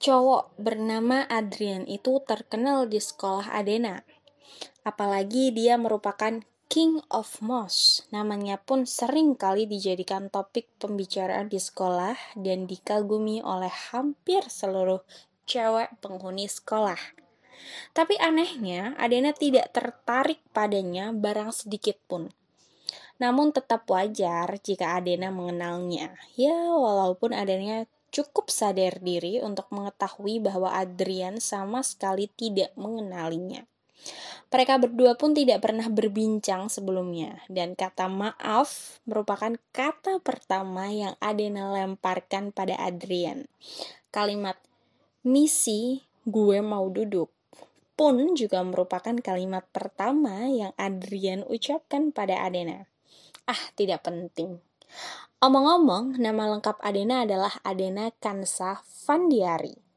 cowok bernama Adrian itu terkenal di sekolah Adena. Apalagi dia merupakan King of Moss. Namanya pun sering kali dijadikan topik pembicaraan di sekolah dan dikagumi oleh hampir seluruh cewek penghuni sekolah. Tapi anehnya, Adena tidak tertarik padanya barang sedikit pun. Namun tetap wajar jika Adena mengenalnya. Ya, walaupun Adena cukup sadar diri untuk mengetahui bahwa Adrian sama sekali tidak mengenalinya. Mereka berdua pun tidak pernah berbincang sebelumnya, dan kata maaf merupakan kata pertama yang Adena lemparkan pada Adrian. Kalimat misi gue mau duduk pun juga merupakan kalimat pertama yang Adrian ucapkan pada Adena. Ah, tidak penting. Omong-omong, nama lengkap Adena adalah Adena Kansa Vandiari.